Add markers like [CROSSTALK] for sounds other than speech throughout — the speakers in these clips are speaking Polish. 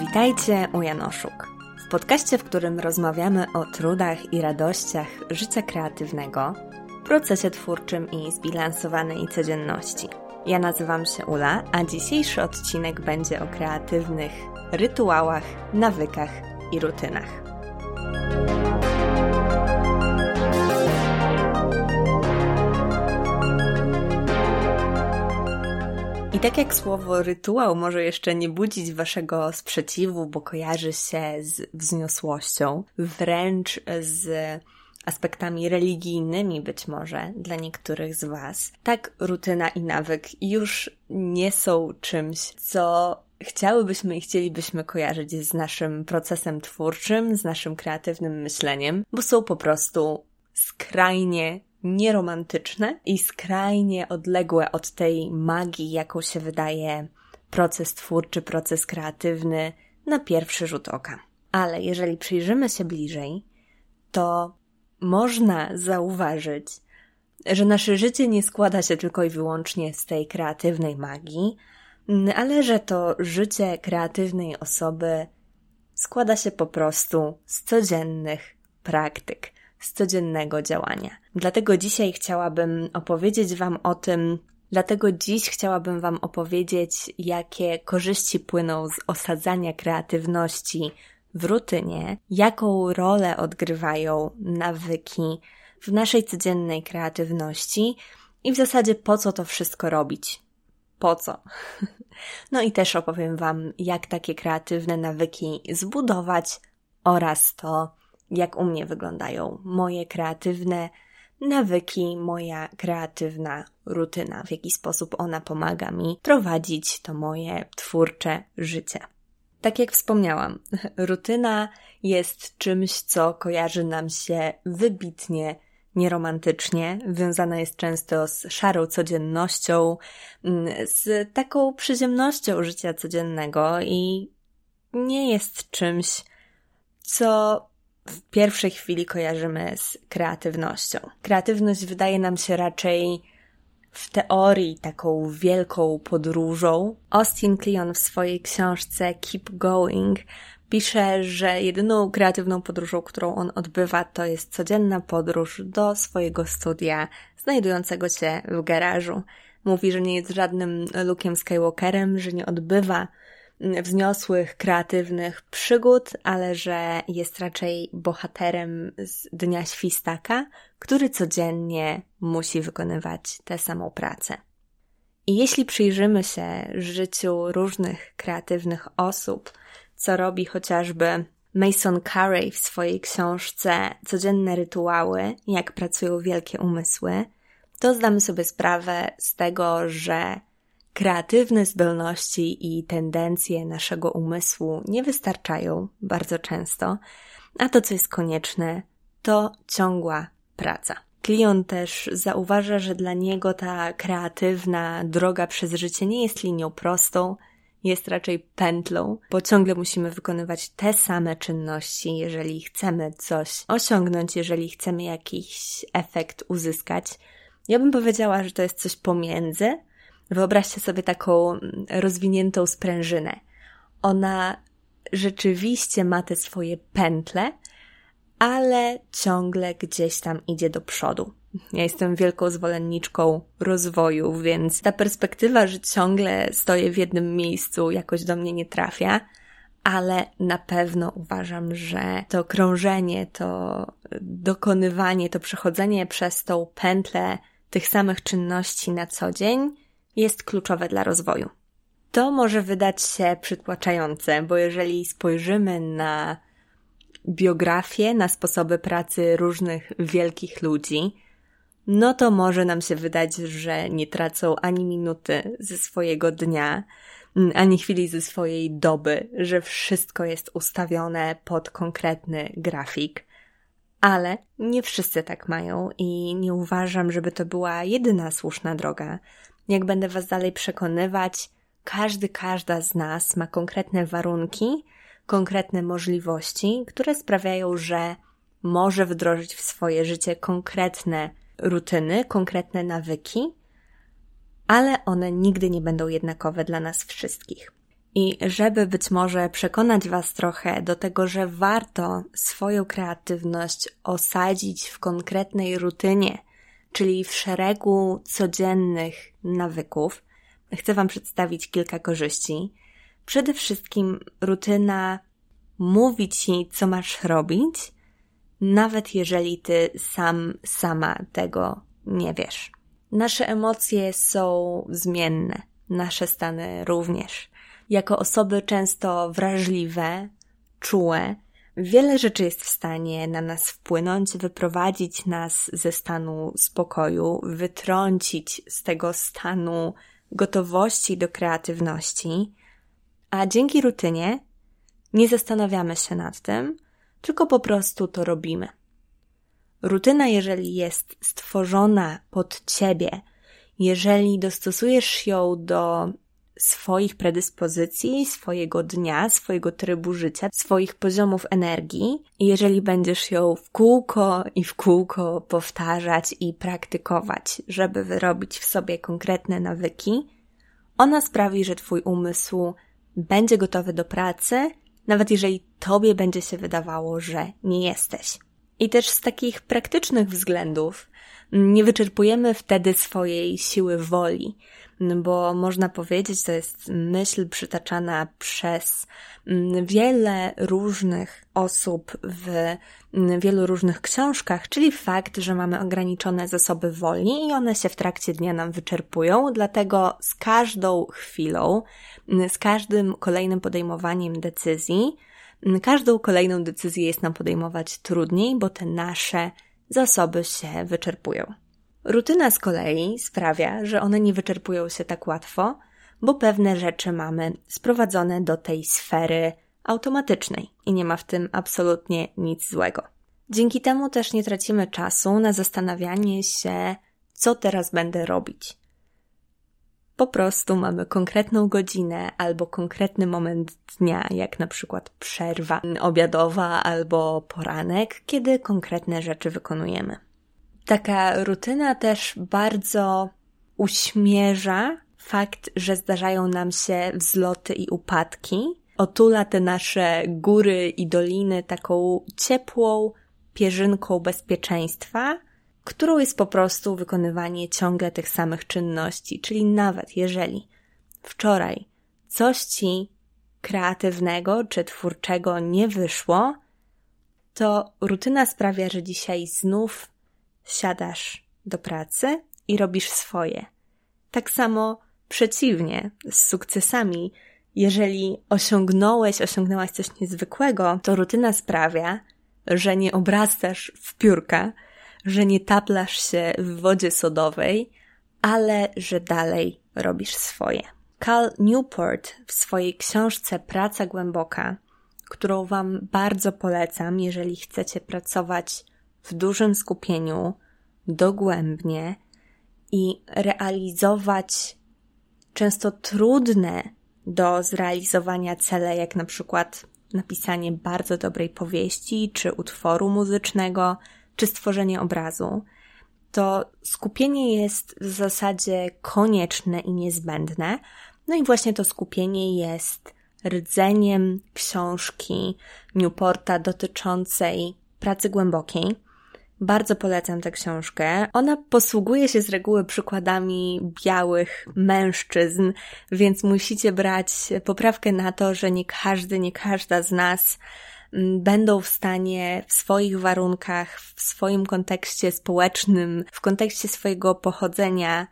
Witajcie u Janoszuk. W podcaście, w którym rozmawiamy o trudach i radościach życia kreatywnego, procesie twórczym i zbilansowanej codzienności. Ja nazywam się Ula, a dzisiejszy odcinek będzie o kreatywnych rytuałach, nawykach i rutynach. Tak jak słowo rytuał może jeszcze nie budzić waszego sprzeciwu, bo kojarzy się z wzniosłością, wręcz z aspektami religijnymi być może dla niektórych z Was, tak rutyna i nawyk już nie są czymś, co chciałybyśmy i chcielibyśmy kojarzyć z naszym procesem twórczym, z naszym kreatywnym myśleniem, bo są po prostu skrajnie nieromantyczne i skrajnie odległe od tej magii, jaką się wydaje proces twórczy, proces kreatywny na pierwszy rzut oka. Ale jeżeli przyjrzymy się bliżej, to można zauważyć, że nasze życie nie składa się tylko i wyłącznie z tej kreatywnej magii, ale że to życie kreatywnej osoby składa się po prostu z codziennych praktyk, z codziennego działania. Dlatego dzisiaj chciałabym opowiedzieć Wam o tym, dlatego dziś chciałabym Wam opowiedzieć, jakie korzyści płyną z osadzania kreatywności w rutynie, jaką rolę odgrywają nawyki w naszej codziennej kreatywności i w zasadzie po co to wszystko robić. Po co? [LAUGHS] No i też opowiem Wam, jak takie kreatywne nawyki zbudować oraz to, jak u mnie wyglądają moje kreatywne nawyki, moja kreatywna rutyna, w jaki sposób ona pomaga mi prowadzić to moje twórcze życie. Tak jak wspomniałam, [LAUGHS] rutyna jest czymś, co kojarzy nam się wybitnie nieromantycznie, wiązana jest często z szarą codziennością, mm, z taką przyziemnością życia codziennego i nie jest czymś, co w pierwszej chwili kojarzymy z kreatywnością. Kreatywność wydaje nam się raczej w teorii taką wielką podróżą. Austin Kleon w swojej książce Keep Going pisze, że jedyną kreatywną podróżą, którą on odbywa, to jest codzienna podróż do swojego studia, znajdującego się w garażu. Mówi, że nie jest żadnym Luke'em Skywalkerem, że nie odbywa wzniosłych, kreatywnych przygód, ale że jest raczej bohaterem z Dnia Świstaka, który codziennie musi wykonywać tę samą pracę. I jeśli przyjrzymy się życiu różnych kreatywnych osób, co robi chociażby Mason Carey w swojej książce Codzienne rytuały, jak pracują wielkie umysły, to zdamy sobie sprawę z tego, że kreatywne zdolności i tendencje naszego umysłu nie wystarczają bardzo często, a to, co jest konieczne, to ciągła praca. Klient też zauważa, że dla niego ta kreatywna droga przez życie nie jest linią prostą, jest raczej pętlą, bo ciągle musimy wykonywać te same czynności, jeżeli chcemy coś osiągnąć, jeżeli chcemy jakiś efekt uzyskać. Ja bym powiedziała, że to jest coś pomiędzy, Wyobraźcie sobie taką rozwiniętą sprężynę. Ona rzeczywiście ma te swoje pętle, ale ciągle gdzieś tam idzie do przodu. Ja jestem wielką zwolenniczką rozwoju, więc ta perspektywa, że ciągle stoję w jednym miejscu, jakoś do mnie nie trafia, ale na pewno uważam, że to krążenie, to dokonywanie, to przechodzenie przez tą pętlę tych samych czynności na co dzień jest kluczowe dla rozwoju. To może wydać się przytłaczające, bo jeżeli spojrzymy na biografię, na sposoby pracy różnych wielkich ludzi, no to może nam się wydać, że nie tracą ani minuty ze swojego dnia, ani chwili ze swojej doby, że wszystko jest ustawione pod konkretny grafik. Ale nie wszyscy tak mają i nie uważam, żeby to była jedyna słuszna droga jak będę Was dalej przekonywać, każdy, każda z nas ma konkretne warunki, konkretne możliwości, które sprawiają, że może wdrożyć w swoje życie konkretne rutyny, konkretne nawyki, ale one nigdy nie będą jednakowe dla nas wszystkich. I żeby być może przekonać Was trochę do tego, że warto swoją kreatywność osadzić w konkretnej rutynie, czyli w szeregu codziennych nawyków, chcę Wam przedstawić kilka korzyści. Przede wszystkim rutyna mówi Ci, co masz robić, nawet jeżeli Ty sam, sama tego nie wiesz. Nasze emocje są zmienne, nasze stany również. Jako osoby często wrażliwe, czułe, wiele rzeczy jest w stanie na nas wpłynąć, wyprowadzić nas ze stanu spokoju, wytrącić z tego stanu gotowości do kreatywności, a dzięki rutynie nie zastanawiamy się nad tym, tylko po prostu to robimy. Rutyna, jeżeli jest stworzona pod ciebie, jeżeli dostosujesz ją do swoich predyspozycji, swojego dnia, swojego trybu życia, swoich poziomów energii, i jeżeli będziesz ją w kółko i w kółko powtarzać i praktykować, żeby wyrobić w sobie konkretne nawyki, ona sprawi, że Twój umysł będzie gotowy do pracy, nawet jeżeli Tobie będzie się wydawało, że nie jesteś. I też z takich praktycznych względów nie wyczerpujemy wtedy swojej siły woli, bo można powiedzieć, to jest myśl przytaczana przez wiele różnych osób w wielu różnych książkach, czyli fakt, że mamy ograniczone zasoby woli i one się w trakcie dnia nam wyczerpują, dlatego z każdą chwilą, z każdym kolejnym podejmowaniem decyzji, każdą kolejną decyzję jest nam podejmować trudniej, bo te nasze zasoby się wyczerpują. Rutyna z kolei sprawia, że one nie wyczerpują się tak łatwo, bo pewne rzeczy mamy sprowadzone do tej sfery automatycznej i nie ma w tym absolutnie nic złego. Dzięki temu też nie tracimy czasu na zastanawianie się, co teraz będę robić. Po prostu mamy konkretną godzinę albo konkretny moment dnia, jak na przykład przerwa obiadowa albo poranek, kiedy konkretne rzeczy wykonujemy. Taka rutyna też bardzo uśmierza fakt, że zdarzają nam się wzloty i upadki. Otula te nasze góry i doliny taką ciepłą pierzynką bezpieczeństwa, którą jest po prostu wykonywanie ciągle tych samych czynności. Czyli nawet jeżeli wczoraj coś ci kreatywnego czy twórczego nie wyszło, to rutyna sprawia, że dzisiaj znów siadasz do pracy i robisz swoje. Tak samo przeciwnie, z sukcesami. Jeżeli osiągnąłeś, osiągnęłaś coś niezwykłego, to rutyna sprawia, że nie obrastasz w piórka, że nie taplasz się w wodzie sodowej, ale że dalej robisz swoje. Cal Newport w swojej książce Praca Głęboka, którą Wam bardzo polecam, jeżeli chcecie pracować w dużym skupieniu, dogłębnie i realizować często trudne do zrealizowania cele, jak na przykład napisanie bardzo dobrej powieści, czy utworu muzycznego, czy stworzenie obrazu, to skupienie jest w zasadzie konieczne i niezbędne. No i właśnie to skupienie jest rdzeniem książki Newporta dotyczącej pracy głębokiej. Bardzo polecam tę książkę. Ona posługuje się z reguły przykładami białych mężczyzn, więc musicie brać poprawkę na to, że nie każdy, nie każda z nas będą w stanie w swoich warunkach, w swoim kontekście społecznym, w kontekście swojego pochodzenia,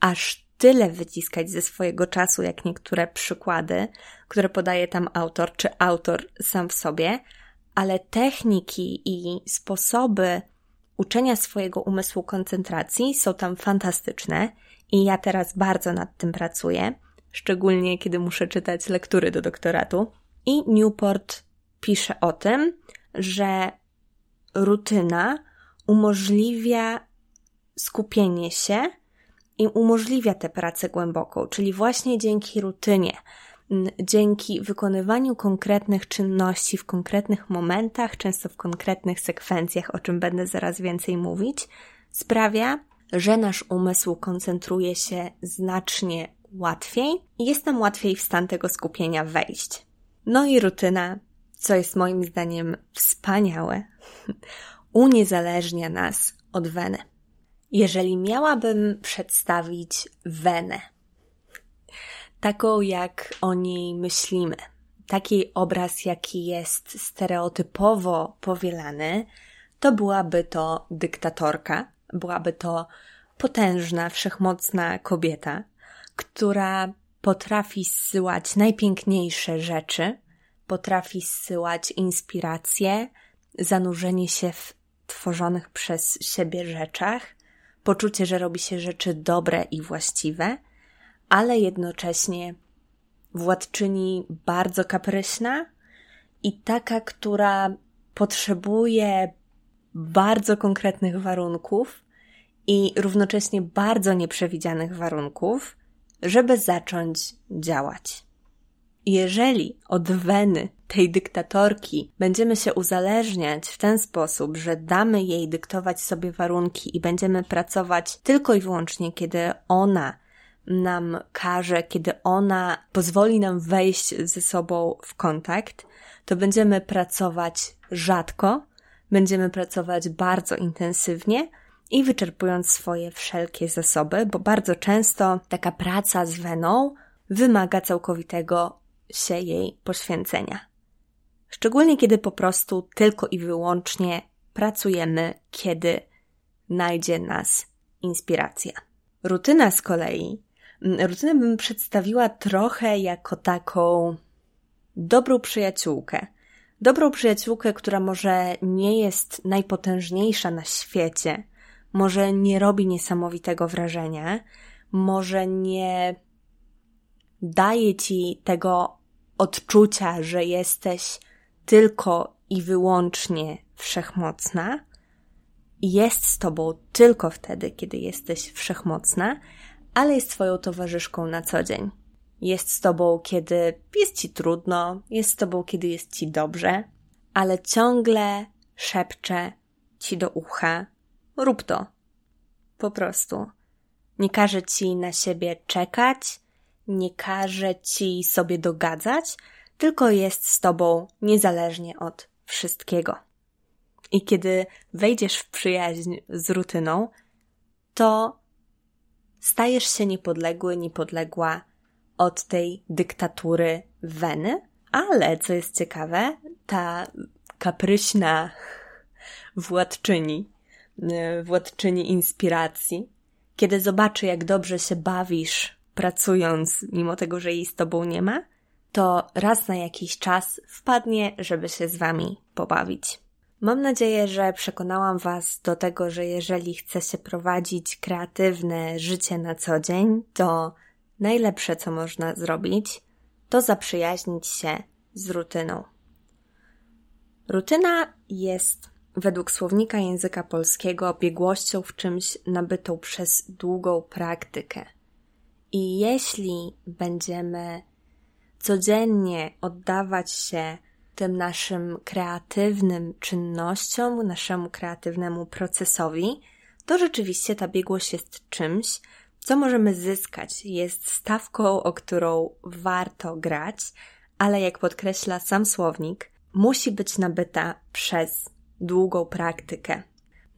aż tyle wyciskać ze swojego czasu, jak niektóre przykłady, które podaje tam autor, czy autor sam w sobie, ale techniki i sposoby uczenia swojego umysłu koncentracji są tam fantastyczne i ja teraz bardzo nad tym pracuję, szczególnie kiedy muszę czytać lektury do doktoratu. I Newport pisze o tym, że rutyna umożliwia skupienie się i umożliwia tę pracę głęboką, czyli właśnie dzięki rutynie dzięki wykonywaniu konkretnych czynności w konkretnych momentach, często w konkretnych sekwencjach, o czym będę zaraz więcej mówić, sprawia, że nasz umysł koncentruje się znacznie łatwiej i jest nam łatwiej w stan tego skupienia wejść. No i rutyna, co jest moim zdaniem wspaniałe, [LAUGHS] uniezależnia nas od weny. Jeżeli miałabym przedstawić wenę, taką jak o niej myślimy, taki obraz, jaki jest stereotypowo powielany, to byłaby to dyktatorka, byłaby to potężna, wszechmocna kobieta, która potrafi zsyłać najpiękniejsze rzeczy, potrafi zsyłać inspiracje, zanurzenie się w tworzonych przez siebie rzeczach, poczucie, że robi się rzeczy dobre i właściwe, ale jednocześnie władczyni bardzo kapryśna i taka, która potrzebuje bardzo konkretnych warunków i równocześnie bardzo nieprzewidzianych warunków, żeby zacząć działać. Jeżeli od weny tej dyktatorki będziemy się uzależniać w ten sposób, że damy jej dyktować sobie warunki i będziemy pracować tylko i wyłącznie, kiedy ona nam każe, kiedy ona pozwoli nam wejść ze sobą w kontakt, to będziemy pracować rzadko, będziemy pracować bardzo intensywnie i wyczerpując swoje wszelkie zasoby, bo bardzo często taka praca z weną wymaga całkowitego się jej poświęcenia. Szczególnie kiedy po prostu tylko i wyłącznie pracujemy, kiedy najdzie nas inspiracja. Rutyna z kolei, rutynę bym przedstawiła trochę jako taką dobrą przyjaciółkę. Dobrą przyjaciółkę, która może nie jest najpotężniejsza na świecie, może nie robi niesamowitego wrażenia, może nie daje ci tego odczucia, że jesteś tylko i wyłącznie wszechmocna, jest z tobą tylko wtedy, kiedy jesteś wszechmocna, ale jest twoją towarzyszką na co dzień. Jest z tobą, kiedy jest ci trudno, jest z tobą, kiedy jest ci dobrze, ale ciągle szepcze ci do ucha: rób to. Po prostu. Nie każe ci na siebie czekać, nie każe ci sobie dogadzać, tylko jest z tobą niezależnie od wszystkiego. I kiedy wejdziesz w przyjaźń z rutyną, to stajesz się niepodległy, niepodległa od tej dyktatury weny, ale co jest ciekawe, ta kapryśna władczyni, e, władczyni inspiracji, kiedy zobaczy, jak dobrze się bawisz pracując, mimo tego, że jej z tobą nie ma, to raz na jakiś czas wpadnie, żeby się z wami pobawić. Mam nadzieję, że przekonałam Was do tego, że jeżeli chce się prowadzić kreatywne życie na co dzień, to najlepsze, co można zrobić, to zaprzyjaźnić się z rutyną. Rutyna jest według słownika języka polskiego biegłością w czymś nabytą przez długą praktykę. I jeśli będziemy codziennie oddawać się tym naszym kreatywnym czynnościom, naszemu kreatywnemu procesowi, to rzeczywiście ta biegłość jest czymś, co możemy zyskać. Jest stawką, o którą warto grać, ale jak podkreśla sam słownik, musi być nabyta przez długą praktykę.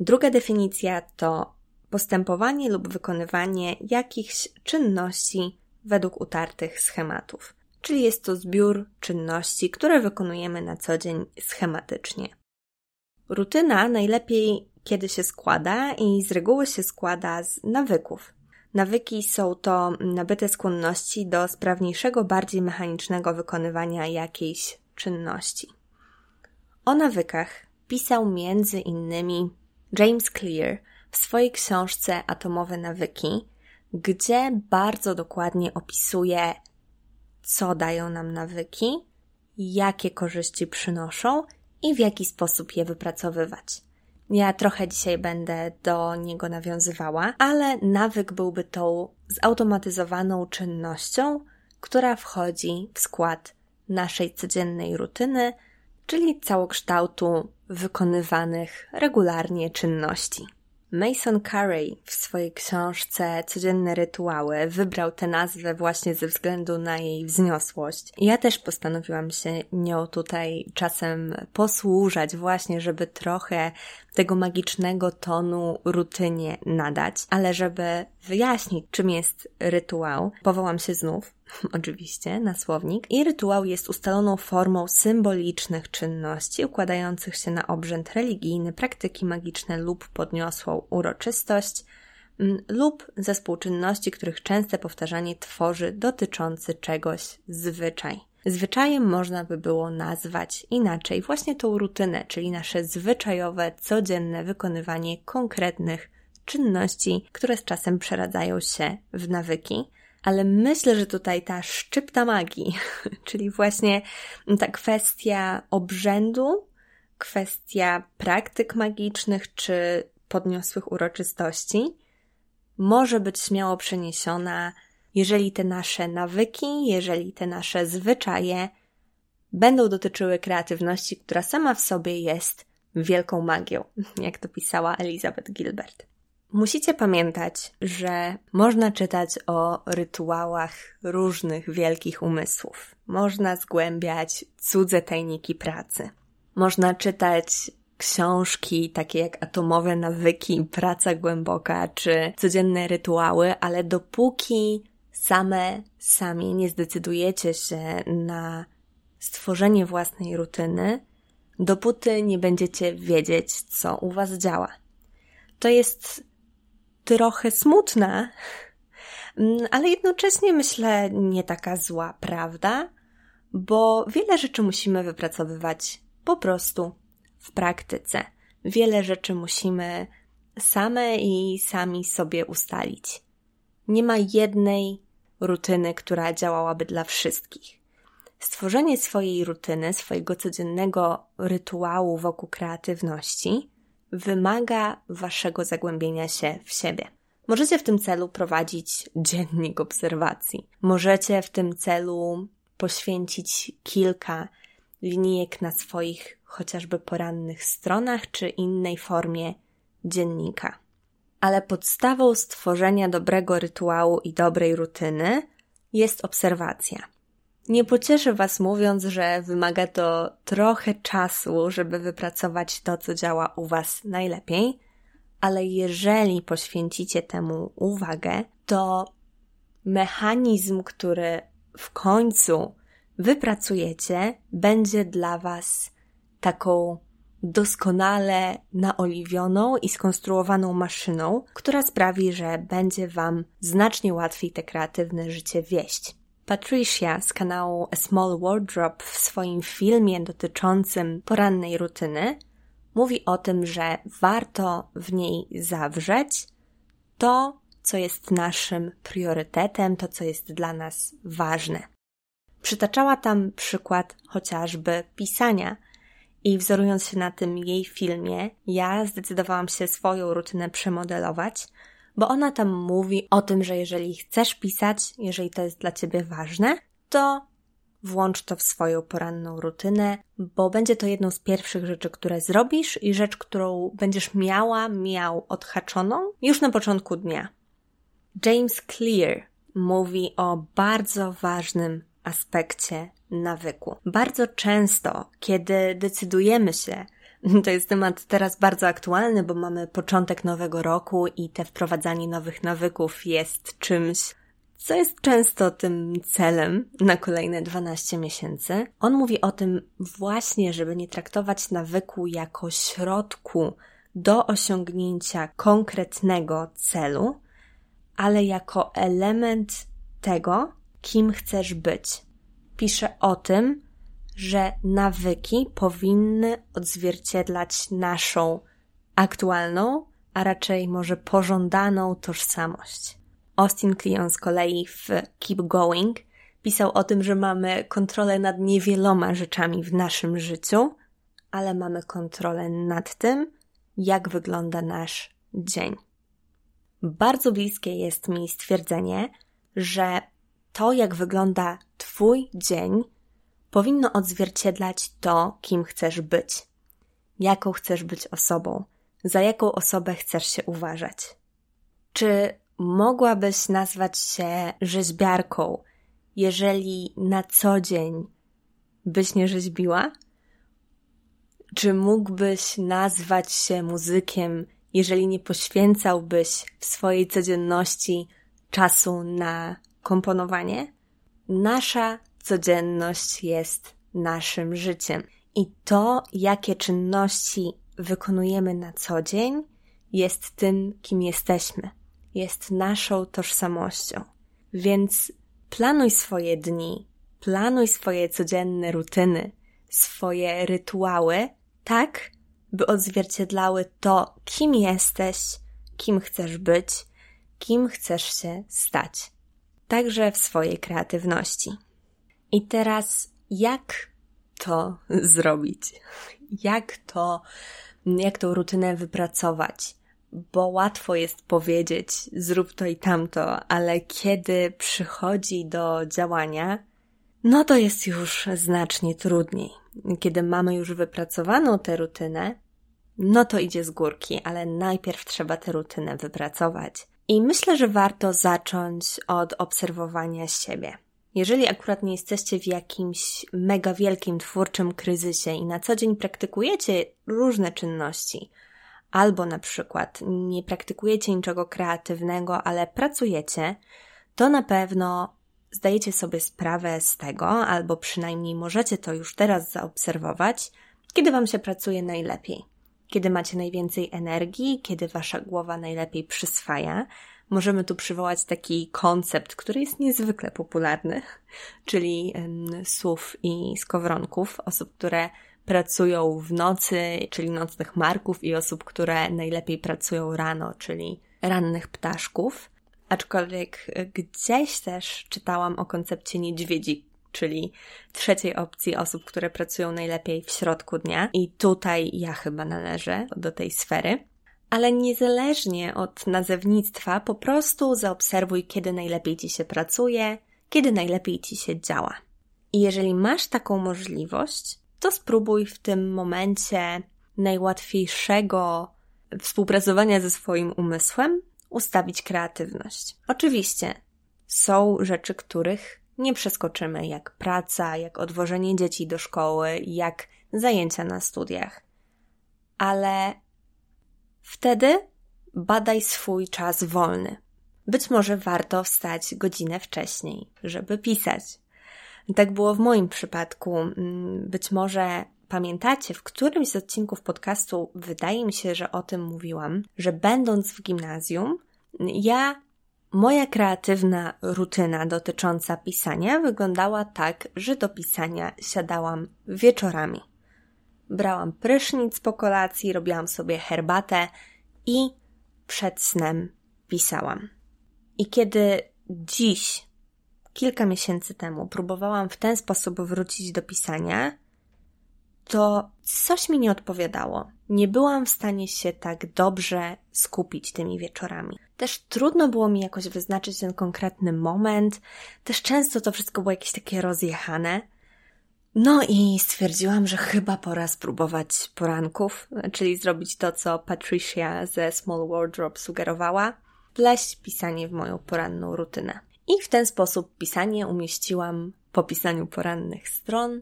Druga definicja to postępowanie lub wykonywanie jakichś czynności według utartych schematów. Czyli jest to zbiór czynności, które wykonujemy na co dzień schematycznie. Rutyna najlepiej kiedy się składa i z reguły się składa z nawyków. Nawyki są to nabyte skłonności do sprawniejszego, bardziej mechanicznego wykonywania jakiejś czynności. O nawykach pisał między innymi James Clear w swojej książce Atomowe nawyki, gdzie bardzo dokładnie opisuje, co dają nam nawyki, jakie korzyści przynoszą i w jaki sposób je wypracowywać. Ja trochę dzisiaj będę do niego nawiązywała, ale nawyk byłby tą zautomatyzowaną czynnością, która wchodzi w skład naszej codziennej rutyny, czyli całokształtu wykonywanych regularnie czynności. Mason Carey w swojej książce Codzienne rytuały wybrał tę nazwę właśnie ze względu na jej wzniosłość. Ja też postanowiłam się nią tutaj czasem posłużać właśnie, żeby trochę tego magicznego tonu rutynie nadać, ale żeby wyjaśnić, czym jest rytuał, powołam się znów [LAUGHS] oczywiście, na słownik. I rytuał jest ustaloną formą symbolicznych czynności układających się na obrzęd religijny, praktyki magiczne lub podniosłą uroczystość mm, lub zespół czynności, których częste powtarzanie tworzy dotyczący czegoś zwyczaj. Zwyczajem można by było nazwać inaczej właśnie tą rutynę, czyli nasze zwyczajowe, codzienne wykonywanie konkretnych czynności, które z czasem przeradzają się w nawyki. Ale myślę, że tutaj ta szczypta magii, [LAUGHS] czyli właśnie ta kwestia obrzędu, kwestia praktyk magicznych czy podniosłych uroczystości, może być śmiało przeniesiona, jeżeli te nasze nawyki, jeżeli te nasze zwyczaje będą dotyczyły kreatywności, która sama w sobie jest wielką magią, [LAUGHS] jak to pisała Elizabeth Gilbert. Musicie pamiętać, że można czytać o rytuałach różnych wielkich umysłów. Można zgłębiać cudze tajniki pracy. Można czytać książki takie jak Atomowe nawyki, Praca głęboka czy codzienne rytuały, ale dopóki same, sami nie zdecydujecie się na stworzenie własnej rutyny, dopóty nie będziecie wiedzieć, co u Was działa. To jest trochę smutna, mm, ale jednocześnie myślę nie taka zła, prawda? Bo wiele rzeczy musimy wypracowywać po prostu w praktyce. Wiele rzeczy musimy same i sami sobie ustalić. Nie ma jednej rutyny, która działałaby dla wszystkich. Stworzenie swojej rutyny, swojego codziennego rytuału wokół kreatywności wymaga waszego zagłębienia się w siebie. Możecie w tym celu prowadzić dziennik obserwacji. Możecie w tym celu poświęcić kilka linijek na swoich chociażby porannych stronach czy innej formie dziennika. Ale podstawą stworzenia dobrego rytuału i dobrej rutyny jest obserwacja. Nie pocieszę Was mówiąc, że wymaga to trochę czasu, żeby wypracować to, co działa u Was najlepiej, ale jeżeli poświęcicie temu uwagę, to mechanizm, który w końcu wypracujecie, będzie dla Was taką doskonale naoliwioną i skonstruowaną maszyną, która sprawi, że będzie Wam znacznie łatwiej te kreatywne życie wieść. Patricia z kanału A Small Wardrobe w swoim filmie dotyczącym porannej rutyny mówi o tym, że warto w niej zawrzeć to, co jest naszym priorytetem, to, co jest dla nas ważne. Przytaczała tam przykład chociażby pisania. I wzorując się na tym jej filmie, ja zdecydowałam się swoją rutynę przemodelować, bo ona tam mówi o tym, że jeżeli chcesz pisać, jeżeli to jest dla ciebie ważne, to włącz to w swoją poranną rutynę, bo będzie to jedną z pierwszych rzeczy, które zrobisz i rzecz, którą będziesz miała, miał odhaczoną już na początku dnia. James Clear mówi o bardzo ważnym aspekcie nawyku. Bardzo często, kiedy decydujemy się [LAUGHS] To jest temat teraz bardzo aktualny, bo mamy początek nowego roku i te wprowadzanie nowych nawyków jest czymś, co jest często tym celem na kolejne 12 miesięcy. On mówi o tym właśnie, żeby nie traktować nawyku jako środku do osiągnięcia konkretnego celu, ale jako element tego, kim chcesz być. Pisze o tym, że nawyki powinny odzwierciedlać naszą aktualną, a raczej może pożądaną tożsamość. Austin Kleon z kolei w Keep Going pisał o tym, że mamy kontrolę nad niewieloma rzeczami w naszym życiu, ale mamy kontrolę nad tym, jak wygląda nasz dzień. Bardzo bliskie jest mi stwierdzenie, że to, jak wygląda Twój dzień, powinno odzwierciedlać to, kim chcesz być, jaką chcesz być osobą, za jaką osobę chcesz się uważać. Czy mogłabyś nazwać się rzeźbiarką, jeżeli na co dzień byś nie rzeźbiła? Czy mógłbyś nazwać się muzykiem, jeżeli nie poświęcałbyś w swojej codzienności czasu na komponowanie? Nasza codzienność jest naszym życiem i to, jakie czynności wykonujemy na co dzień, jest tym, kim jesteśmy, jest naszą tożsamością. Więc planuj swoje dni, planuj swoje codzienne rutyny, swoje rytuały tak, by odzwierciedlały to, kim jesteś, kim chcesz być, kim chcesz się stać. Także w swojej kreatywności. I teraz, jak to [LAUGHS] zrobić? Jak to, jak tą rutynę wypracować? Bo łatwo jest powiedzieć, zrób to i tamto, ale kiedy przychodzi do działania, no to jest już znacznie trudniej. Kiedy mamy już wypracowaną tę rutynę, no to idzie z górki, ale najpierw trzeba tę rutynę wypracować. I myślę, że warto zacząć od obserwowania siebie. Jeżeli akurat nie jesteście w jakimś mega wielkim twórczym kryzysie i na co dzień praktykujecie różne czynności, albo na przykład nie praktykujecie niczego kreatywnego, ale pracujecie, to na pewno zdajecie sobie sprawę z tego, albo przynajmniej możecie to już teraz zaobserwować, kiedy Wam się pracuje najlepiej. Kiedy macie najwięcej energii, kiedy Wasza głowa najlepiej przyswaja, możemy tu przywołać taki koncept, który jest niezwykle popularny, czyli słów i skowronków, osób, które pracują w nocy, czyli nocnych marków i osób, które najlepiej pracują rano, czyli rannych ptaszków. Aczkolwiek gdzieś też czytałam o koncepcie niedźwiedzi, czyli trzeciej opcji osób, które pracują najlepiej w środku dnia. I tutaj ja chyba należę do tej sfery ale niezależnie od nazewnictwa, po prostu zaobserwuj, kiedy najlepiej ci się pracuje, kiedy najlepiej ci się działa. I jeżeli masz taką możliwość, to spróbuj w tym momencie najłatwiejszego współpracowania ze swoim umysłem ustawić kreatywność. Oczywiście są rzeczy, których nie przeskoczymy, jak praca, jak odwożenie dzieci do szkoły, jak zajęcia na studiach. Ale Wtedy badaj swój czas wolny. Być może warto wstać godzinę wcześniej, żeby pisać. Tak było w moim przypadku. Mm, być może pamiętacie, w którymś z odcinków podcastu, wydaje mi się, że o tym mówiłam, że będąc w gimnazjum, ja, moja kreatywna rutyna dotycząca pisania wyglądała tak, że do pisania siadałam wieczorami brałam prysznic po kolacji, robiłam sobie herbatę i przed snem pisałam. I kiedy dziś, kilka miesięcy temu, próbowałam w ten sposób wrócić do pisania, to coś mi nie odpowiadało. Nie byłam w stanie się tak dobrze skupić tymi wieczorami. Też trudno było mi jakoś wyznaczyć ten konkretny moment, też często to wszystko było jakieś takie rozjechane. No i stwierdziłam, że chyba pora spróbować poranków, czyli zrobić to, co Patricia ze Small Wardrobe sugerowała, pleść pisanie w moją poranną rutynę. I w ten sposób pisanie umieściłam po pisaniu porannych stron,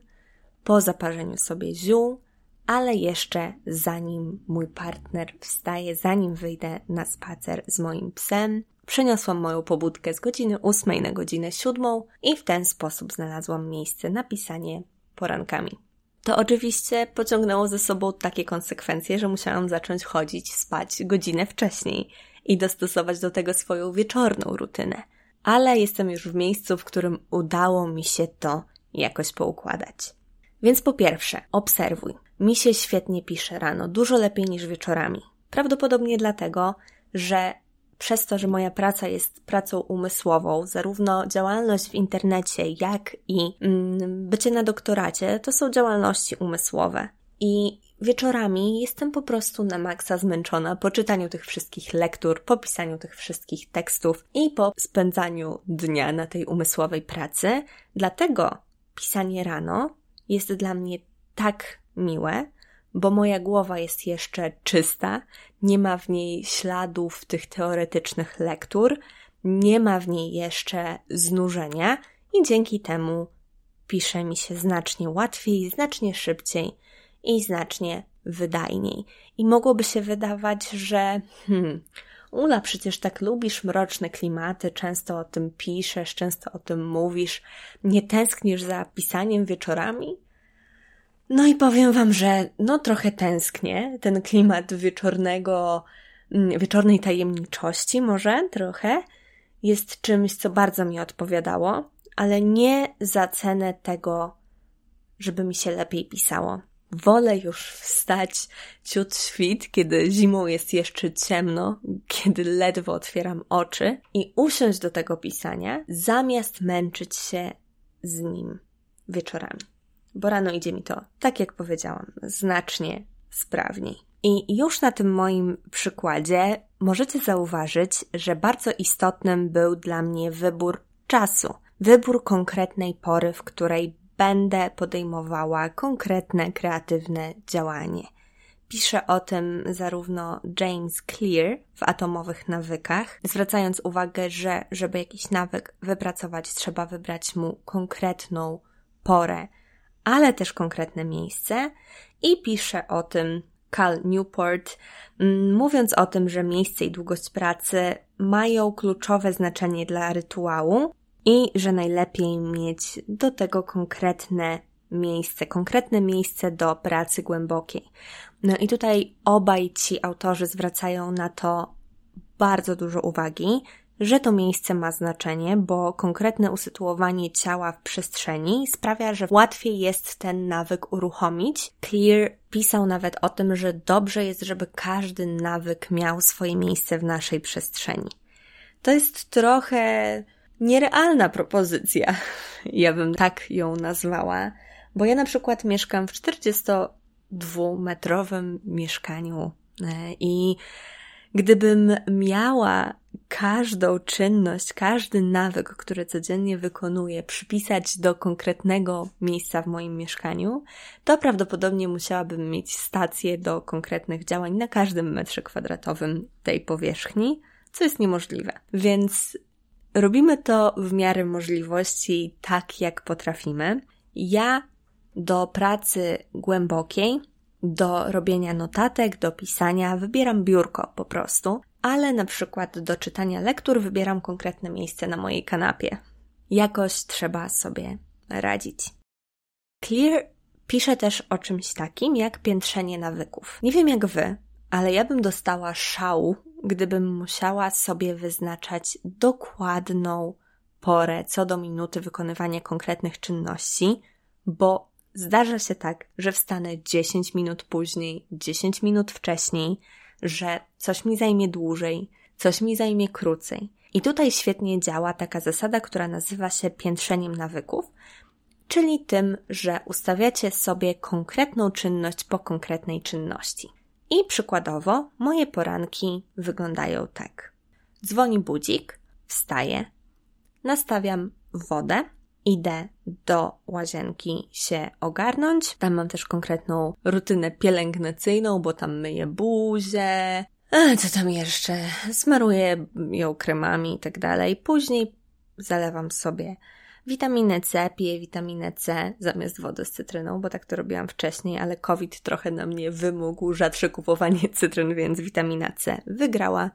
po zaparzeniu sobie ziół, ale jeszcze zanim mój partner wstaje, zanim wyjdę na spacer z moim psem, przeniosłam moją pobudkę z godziny 8 na godzinę 7 i w ten sposób znalazłam miejsce na pisanie porankami. To oczywiście pociągnęło ze sobą takie konsekwencje, że musiałam zacząć chodzić spać godzinę wcześniej i dostosować do tego swoją wieczorną rutynę. Ale jestem już w miejscu, w którym udało mi się to jakoś poukładać. Więc po pierwsze, obserwuj. Mi się świetnie pisze rano, dużo lepiej niż wieczorami. Prawdopodobnie dlatego, że przez to, że moja praca jest pracą umysłową, zarówno działalność w internecie, jak i mm, bycie na doktoracie, to są działalności umysłowe. I wieczorami jestem po prostu na maksa zmęczona po czytaniu tych wszystkich lektur, po pisaniu tych wszystkich tekstów i po spędzaniu dnia na tej umysłowej pracy. Dlatego pisanie rano jest dla mnie tak miłe, bo moja głowa jest jeszcze czysta, nie ma w niej śladów tych teoretycznych lektur, nie ma w niej jeszcze znużenia i dzięki temu pisze mi się znacznie łatwiej, znacznie szybciej i znacznie wydajniej. I mogłoby się wydawać, że hmm, Ula, przecież tak lubisz mroczne klimaty, często o tym piszesz, często o tym mówisz, nie tęsknisz za pisaniem wieczorami? No i powiem wam, że no trochę tęsknię. Ten klimat wieczornego, mm, wieczornej tajemniczości może trochę jest czymś, co bardzo mi odpowiadało, ale nie za cenę tego, żeby mi się lepiej pisało. Wolę już wstać ciut świt, kiedy zimą jest jeszcze ciemno, kiedy ledwo otwieram oczy i usiąść do tego pisania, zamiast męczyć się z nim wieczorami. Bo rano idzie mi to, tak jak powiedziałam, znacznie sprawniej. I już na tym moim przykładzie możecie zauważyć, że bardzo istotnym był dla mnie wybór czasu, wybór konkretnej pory, w której będę podejmowała konkretne kreatywne działanie. Pisze o tym zarówno James Clear w Atomowych Nawykach, zwracając uwagę, że żeby jakiś nawyk wypracować, trzeba wybrać mu konkretną porę, ale też konkretne miejsce. I pisze o tym Cal Newport, mm, mówiąc o tym, że miejsce i długość pracy mają kluczowe znaczenie dla rytuału i że najlepiej mieć do tego konkretne miejsce, konkretne miejsce do pracy głębokiej. No i tutaj obaj ci autorzy zwracają na to bardzo dużo uwagi, że to miejsce ma znaczenie, bo konkretne usytuowanie ciała w przestrzeni sprawia, że łatwiej jest ten nawyk uruchomić. Clear pisał nawet o tym, że dobrze jest, żeby każdy nawyk miał swoje miejsce w naszej przestrzeni. To jest trochę nierealna propozycja, ja bym tak ją nazwała, bo ja na przykład mieszkam w 42-metrowym mieszkaniu e, i gdybym miała każdą czynność, każdy nawyk, który codziennie wykonuję, przypisać do konkretnego miejsca w moim mieszkaniu, to prawdopodobnie musiałabym mieć stację do konkretnych działań na każdym metrze kwadratowym tej powierzchni, co jest niemożliwe. Więc robimy to w miarę możliwości tak, jak potrafimy. Ja do pracy głębokiej, do robienia notatek, do pisania wybieram biurko po prostu, ale na przykład do czytania lektur wybieram konkretne miejsce na mojej kanapie. Jakoś trzeba sobie radzić. Clear pisze też o czymś takim jak piętrzenie nawyków. Nie wiem jak wy, ale ja bym dostała szału, gdybym musiała sobie wyznaczać dokładną porę co do minuty wykonywania konkretnych czynności, bo zdarza się tak, że wstanę 10 minut później, 10 minut wcześniej, że coś mi zajmie dłużej, coś mi zajmie krócej. I tutaj świetnie działa taka zasada, która nazywa się piętrzeniem nawyków, czyli tym, że ustawiacie sobie konkretną czynność po konkretnej czynności. I przykładowo moje poranki wyglądają tak. Dzwoni budzik, wstaję, nastawiam wodę, idę do łazienki się ogarnąć. Tam mam też konkretną rutynę pielęgnacyjną, bo tam myję buzię. A co tam jeszcze? Smaruję ją kremami i tak dalej. Później zalewam sobie witaminę C, piję witaminę C zamiast wody z cytryną, bo tak to robiłam wcześniej, ale COVID trochę na mnie wymógł rzadsze kupowanie [LAUGHS] cytryn, więc witamina C wygrała.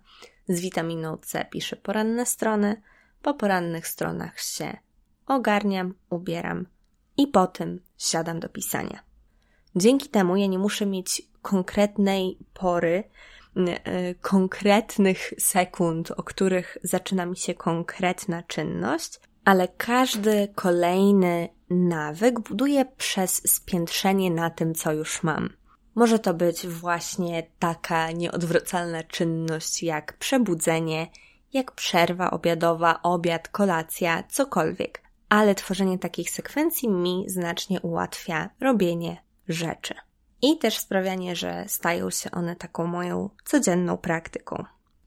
Z witaminą C piszę poranne strony. Po porannych stronach się ogarniam, ubieram i potem siadam do pisania. Dzięki temu ja nie muszę mieć konkretnej pory, e, konkretnych sekund, o których zaczyna mi się konkretna czynność, ale każdy kolejny nawyk buduje przez spiętrzenie na tym, co już mam. Może to być właśnie taka nieodwracalna czynność jak przebudzenie, jak przerwa obiadowa, obiad, kolacja, cokolwiek ale tworzenie takich sekwencji mi znacznie ułatwia robienie rzeczy. i też sprawianie, że stają się one taką moją codzienną praktyką.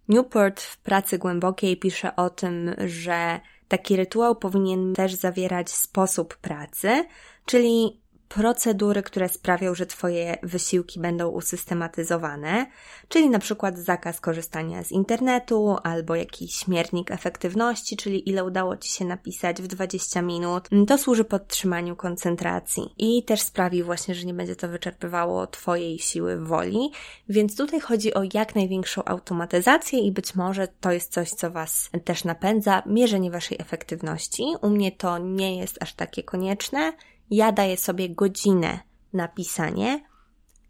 Newport w pracy głębokiej pisze o tym, że taki rytuał powinien też zawierać sposób pracy, czyli procedury, które sprawią, że Twoje wysiłki będą usystematyzowane, czyli na przykład zakaz korzystania z internetu albo jakiś miernik efektywności, czyli ile udało Ci się napisać w 20 minut. To służy podtrzymaniu koncentracji i też sprawi właśnie, że nie będzie to wyczerpywało Twojej siły woli, więc tutaj chodzi o jak największą automatyzację i być może to jest coś, co Was też napędza, mierzenie Waszej efektywności. U mnie to nie jest aż takie konieczne, ja daję sobie godzinę na pisanie.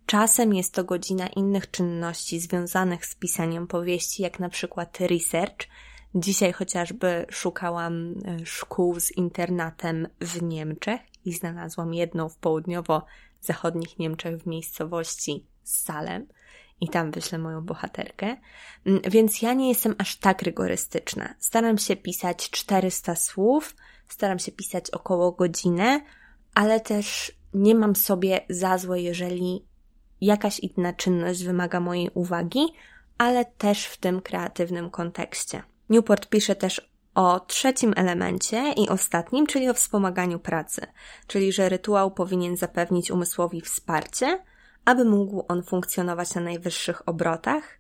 Czasem jest to godzina innych czynności związanych z pisaniem powieści, jak na przykład research. Dzisiaj chociażby szukałam e, szkół z internatem w Niemczech i znalazłam jedną w południowo-zachodnich Niemczech w miejscowości Salem i tam wyślę moją bohaterkę. Mm, więc ja nie jestem aż tak rygorystyczna. Staram się pisać 400 słów, staram się pisać około godzinę, ale też nie mam sobie za złe, jeżeli jakaś inna czynność wymaga mojej uwagi, ale też w tym kreatywnym kontekście. Newport pisze też o trzecim elemencie i ostatnim, czyli o wspomaganiu pracy, czyli że rytuał powinien zapewnić umysłowi wsparcie, aby mógł on funkcjonować na najwyższych obrotach,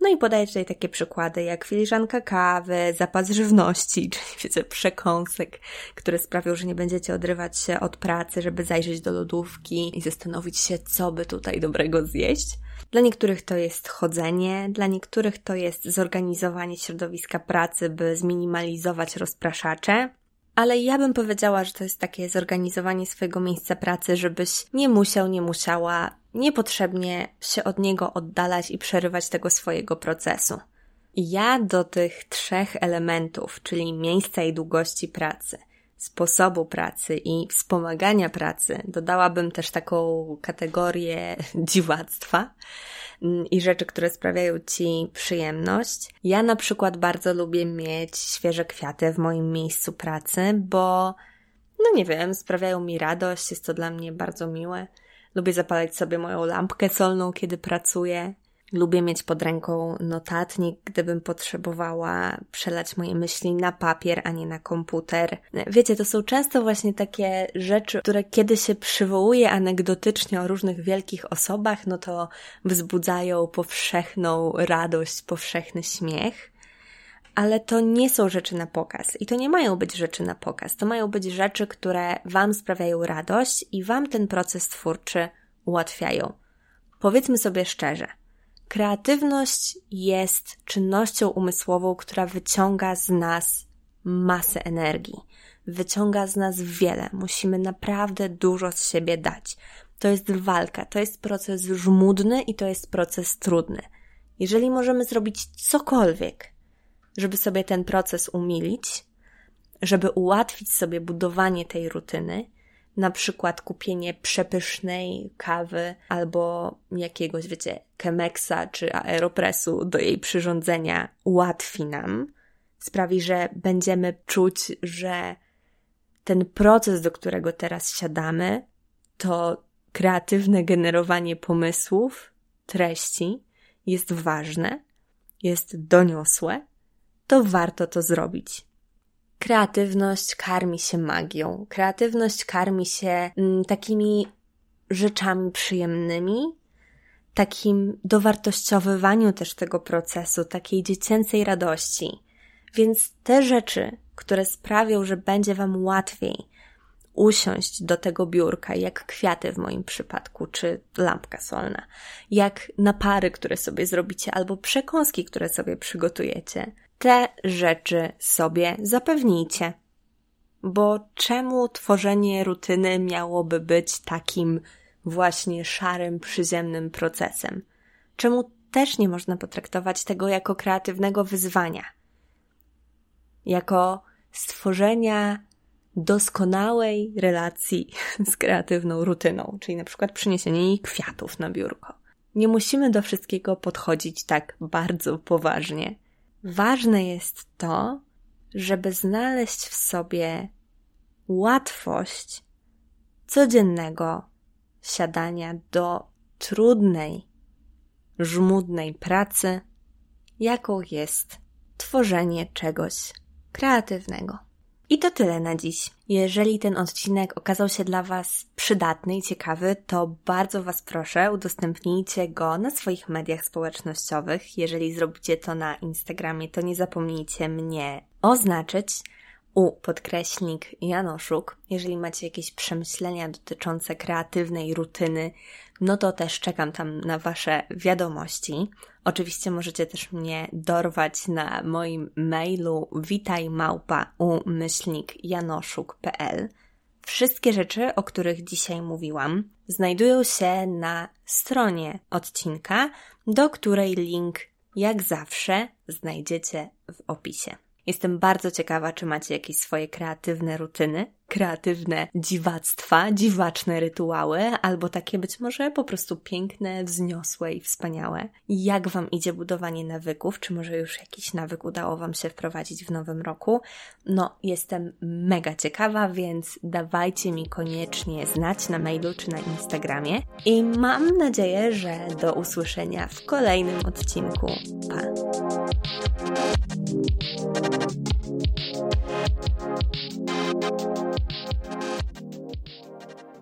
no i podaję tutaj takie przykłady jak filiżanka kawy, zapas żywności, [LAUGHS] czyli wiecie, przekąsek, które sprawią, że nie będziecie odrywać się od pracy, żeby zajrzeć do lodówki i zastanowić się, co by tutaj dobrego zjeść. Dla niektórych to jest chodzenie, dla niektórych to jest zorganizowanie środowiska pracy, by zminimalizować rozpraszacze, ale ja bym powiedziała, że to jest takie zorganizowanie swojego miejsca pracy, żebyś nie musiał, nie musiała niepotrzebnie się od niego oddalać i przerywać tego swojego procesu. Ja do tych trzech elementów, czyli miejsca i długości pracy, sposobu pracy i wspomagania pracy, dodałabym też taką kategorię [LAUGHS] dziwactwa i rzeczy, które sprawiają Ci przyjemność. Ja na przykład bardzo lubię mieć świeże kwiaty w moim miejscu pracy, bo, no nie wiem, sprawiają mi radość, jest to dla mnie bardzo miłe. Lubię zapalać sobie moją lampkę solną, kiedy pracuję. Lubię mieć pod ręką notatnik, gdybym potrzebowała przelać moje myśli na papier, a nie na komputer. Wiecie, to są często właśnie takie rzeczy, które kiedy się przywołuje anegdotycznie o różnych wielkich osobach, no to wzbudzają powszechną radość, powszechny śmiech. Ale to nie są rzeczy na pokaz i to nie mają być rzeczy na pokaz. To mają być rzeczy, które Wam sprawiają radość i Wam ten proces twórczy ułatwiają. Powiedzmy sobie szczerze, kreatywność jest czynnością umysłową, która wyciąga z nas masę energii. Wyciąga z nas wiele. Musimy naprawdę dużo z siebie dać. To jest walka, to jest proces żmudny i to jest proces trudny. Jeżeli możemy zrobić cokolwiek, żeby sobie ten proces umilić, żeby ułatwić sobie budowanie tej rutyny, na przykład kupienie przepysznej kawy albo jakiegoś, wiecie, Chemexa czy Aeropressu do jej przyrządzenia ułatwi nam, sprawi, że będziemy czuć, że ten proces, do którego teraz siadamy, to kreatywne generowanie pomysłów, treści jest ważne, jest doniosłe to warto to zrobić. Kreatywność karmi się magią. Kreatywność karmi się mm, takimi rzeczami przyjemnymi, takim dowartościowywaniu też tego procesu, takiej dziecięcej radości. Więc te rzeczy, które sprawią, że będzie Wam łatwiej usiąść do tego biurka, jak kwiaty w moim przypadku, czy lampka solna, jak napary, które sobie zrobicie, albo przekąski, które sobie przygotujecie, te rzeczy sobie zapewnijcie. Bo czemu tworzenie rutyny miałoby być takim właśnie szarym, przyziemnym procesem? Czemu też nie można potraktować tego jako kreatywnego wyzwania? Jako stworzenia doskonałej relacji [LAUGHS] z kreatywną rutyną, czyli na przykład przyniesienie jej kwiatów na biurko. Nie musimy do wszystkiego podchodzić tak bardzo poważnie. Ważne jest to, żeby znaleźć w sobie łatwość codziennego siadania do trudnej, żmudnej pracy, jaką jest tworzenie czegoś kreatywnego. I to tyle na dziś. Jeżeli ten odcinek okazał się dla Was przydatny i ciekawy, to bardzo Was proszę, udostępnijcie go na swoich mediach społecznościowych. Jeżeli zrobicie to na Instagramie, to nie zapomnijcie mnie oznaczyć u podkreśnik Janoszuk. Jeżeli macie jakieś przemyślenia dotyczące kreatywnej rutyny, no to też czekam tam na Wasze wiadomości. Oczywiście możecie też mnie dorwać na moim mailu witajmałpa. Wszystkie rzeczy, o których dzisiaj mówiłam, znajdują się na stronie odcinka, do której link, jak zawsze, znajdziecie w opisie. Jestem bardzo ciekawa, czy macie jakieś swoje kreatywne rutyny, kreatywne dziwactwa, dziwaczne rytuały, albo takie być może po prostu piękne, wzniosłe i wspaniałe. Jak Wam idzie budowanie nawyków? Czy może już jakiś nawyk udało Wam się wprowadzić w nowym roku? No, jestem mega ciekawa, więc dawajcie mi koniecznie znać na mailu czy na Instagramie. I mam nadzieję, że do usłyszenia w kolejnym odcinku. Pa!